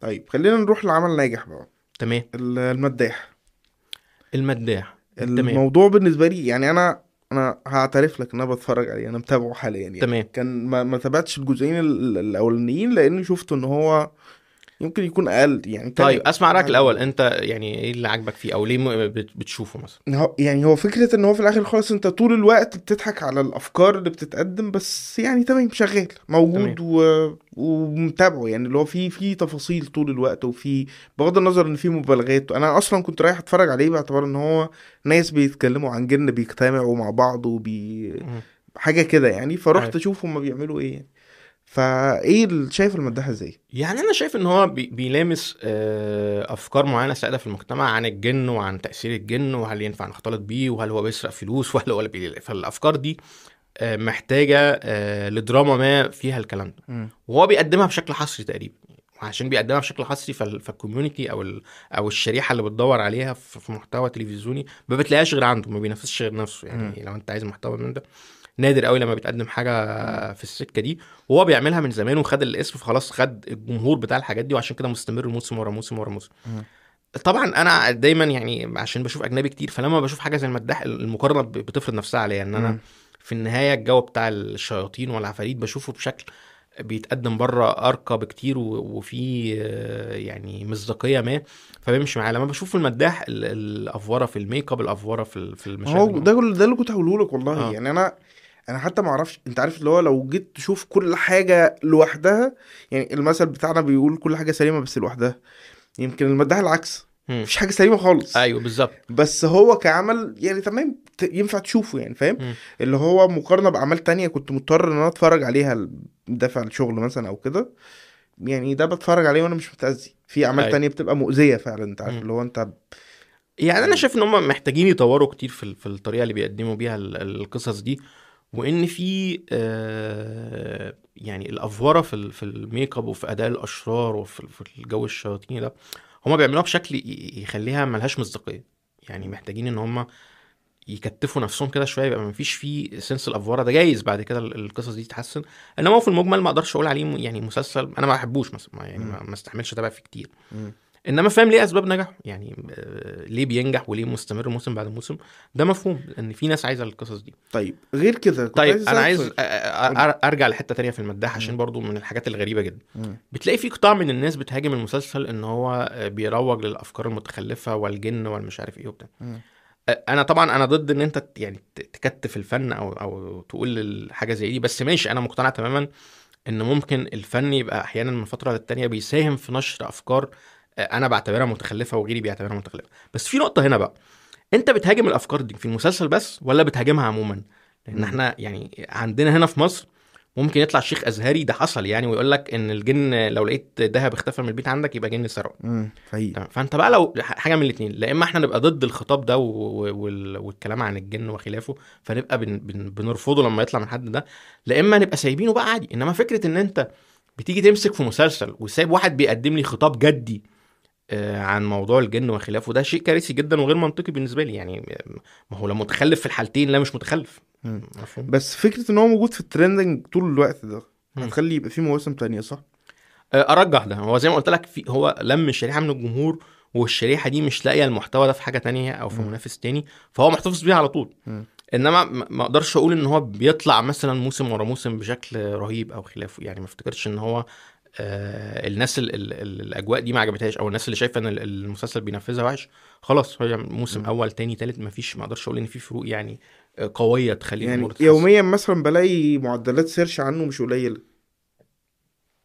طيب خلينا نروح لعمل ناجح بقى. تمام. ال- المداح. المداح. تمام. الموضوع بالنسبة لي يعني أنا أنا هعترف لك إن أنا بتفرج عليه أنا متابعه حاليا يعني. تمام. كان ما, ما تابعتش الجزئين ال- الأولانيين لأني شفت إن هو يمكن يكون أقل. يعني طيب أسمع رايك الأول. أنت يعني إيه اللي عاجبك فيه؟ أو ليه بتشوفه مثلا؟ هو- يعني هو فكرة إن هو في الآخر خالص أنت طول الوقت بتضحك على الأفكار اللي بتتقدم بس يعني تمام شغال موجود و... ومتابعه. يعني اللي هو في في تفاصيل طول الوقت وفي بغض النظر إن في مبالغات. أنا أصلا كنت رايح أتفرج عليه باعتبار إن هو ناس بيتكلموا عن جن بيجتمعوا مع بعض وبي مم. حاجة كده يعني. فرحت أيوة. أشوف هما بيعملوا إيه يعني. فايه ال- شايف المداح إزاي؟ يعني أنا شايف إن هو بي- بيلامس آه، أفكار معينة سائدة في المجتمع عن الجن وعن تأثير الجن وهل ينفع نختلط بيه وهل هو بيسرق فلوس وهل هو بي... فالأفكار دي آه، محتاجة آه، لدراما ما فيها الكلام ده. وهو بيقدمها بشكل حصري تقريبا. وعشان بيقدمها بشكل حصري فال- فالكوميونتي أو ال... أو الشريحة اللي بتدور عليها في في محتوى تلفزيوني ما بتلاقيهاش غير عنده ما بينافسش غير نفسه. يعني لو أنت عايز محتوى من ده. نادر قوي لما بيتقدم حاجة في السكة دي وهو بيعملها من زمان وخد الاسم فخلاص خد الجمهور بتاع الحاجات دي وعشان كده مستمر موسم ورا موسم ورا موسم. طبعا أنا دايما يعني عشان بشوف أجنبي كتير فلما بشوف حاجة زي المداح المقارنة بتفرض نفسها عليا إن أنا مم. في النهاية الجو بتاع الشياطين والعفاريت بشوفه بشكل بيتقدم بره أرقى بكتير وفي يعني مصداقية ما فبيمشي معايا لما بشوف المداح ال- الأفورة في الميك اب الأفورة في في المشاهد هو ده ده اللي كنت هقوله لك والله آه. يعني أنا أنا حتى ما أعرفش أنت عارف اللي هو لو جيت تشوف كل حاجة لوحدها يعني المثل بتاعنا بيقول كل حاجة سليمة بس لوحدها يمكن المداح العكس. مفيش حاجة سليمة خالص أيوه بالظبط بس هو كعمل يعني تمام ينفع تشوفه يعني فاهم. اللي هو مقارنة بأعمال تانية كنت مضطر إن أنا أتفرج عليها دافع الشغل مثلا أو كده يعني ده بتفرج عليه وأنا مش متأذي في أعمال أيوة. تانية بتبقى مؤذية فعلا أنت عارف. اللي هو أنت يعني أنا شايف إن هم محتاجين يطوروا كتير في في الطريقة اللي بيقدموا بيها ال- القصص دي وإن في آه، يعني الافوره في في الميك اب وفي أداء الأشرار وفي في الجو الشياطيني ده هم بيعملوها بشكل يخليها ملهاش مصداقية. يعني محتاجين إن هم يكتفوا نفسهم كده شوية يبقى مفيش فيه سنس الافوره ده جايز بعد كده ال- القصص دي تتحسن. إنما هو في المجمل ما أقدرش أقول عليه م- يعني مسلسل أنا ما بحبوش مثلا يعني ما استحملش أتابع فيه كتير. مم. إنما فاهم ليه أسباب نجاحه يعني آه، ليه بينجح وليه مستمر موسم بعد موسم؟ ده مفهوم ان في ناس عايزة القصص دي. طيب غير كده طيب أنا عايز سؤال. أ- أ- أ- أرجع لحتة تانية في المداح عشان برضو من الحاجات الغريبة جدا. بتلاقي في قطاع من الناس بتهاجم المسلسل إن هو آه، بيروج للأفكار المتخلفة والجن والمش عارف إيه وبتاع. آه، أنا طبعا أنا ضد إن أنت يعني تكتف الفن أو أو تقول الحاجة زي دي بس ماشي أنا مقتنع تماما إن ممكن الفن يبقى أحيانا من فترة للتانية بيساهم في نشر أفكار آه، أنا بعتبرها متخلفة وغيري بيعتبرها متخلفة. بس في نقطة هنا بقى. أنت بتهاجم الأفكار دي في المسلسل بس ولا بتهاجمها عموما؟ لأن. إحنا يعني عندنا هنا في مصر ممكن يطلع شيخ أزهري ده حصل يعني ويقول لك إن الجن لو لقيت ذهب اختفى من البيت عندك يبقى جن سرقه. حقيقي فأنت بقى لو حاجة من الاثنين لا إما إحنا نبقى ضد الخطاب ده. والكلام عن الجن وخلافه فنبقى بن... بن... بنرفضه لما يطلع من حد ده. لا إما نبقى سايبينه بقى عادي. إنما فكرة إن أنت بتيجي تمسك في مسلسل وسايب واحد بيقدم لي خطاب جدي عن موضوع الجن وخلافه ده شيء كارثي جدا وغير منطقي بالنسبة لي يعني ما هو لو متخلف في الحالتين لا مش متخلف. مفهوم بس فكرة إن هو موجود في الترندنج طول الوقت ده. هتخلي يبقى في مواسم تانية صح؟ آه، أرجح ده هو زي ما قلت لك في هو لم شريحة من الجمهور والشريحة دي مش لاقية المحتوى ده في حاجة تانية أو في. منافس تاني فهو محتفظ بيها على طول مم. إنما ما أقدرش أقول إن هو بيطلع مثلا موسم ورا موسم بشكل رهيب أو خلافه يعني ما أفتكرش إن هو آه الناس ال ال ال الأجواء دي ما عجبتهاش أو الناس اللي شايفة إن ال- المسلسل بينفذها وحش خلاص هي موسم مم. أول تاني تالت ما فيش ما أقدرش أقول إن في فروق يعني آه، قوية تخلي يعني. يوميا مثلا بلاقي معدلات سيرش عنه مش قليلة.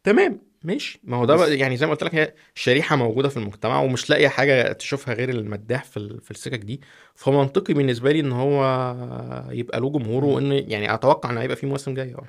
تمام ماشي. ما هو ده يعني زي ما قلت لك هي شريحة موجودة في المجتمع ومش لاقية حاجة تشوفها غير المداح في في السكك دي. فمنطقي بالنسبة لي إن هو يبقى له جمهور وإن يعني أتوقع إن هيبقى في مواسم جاية. آه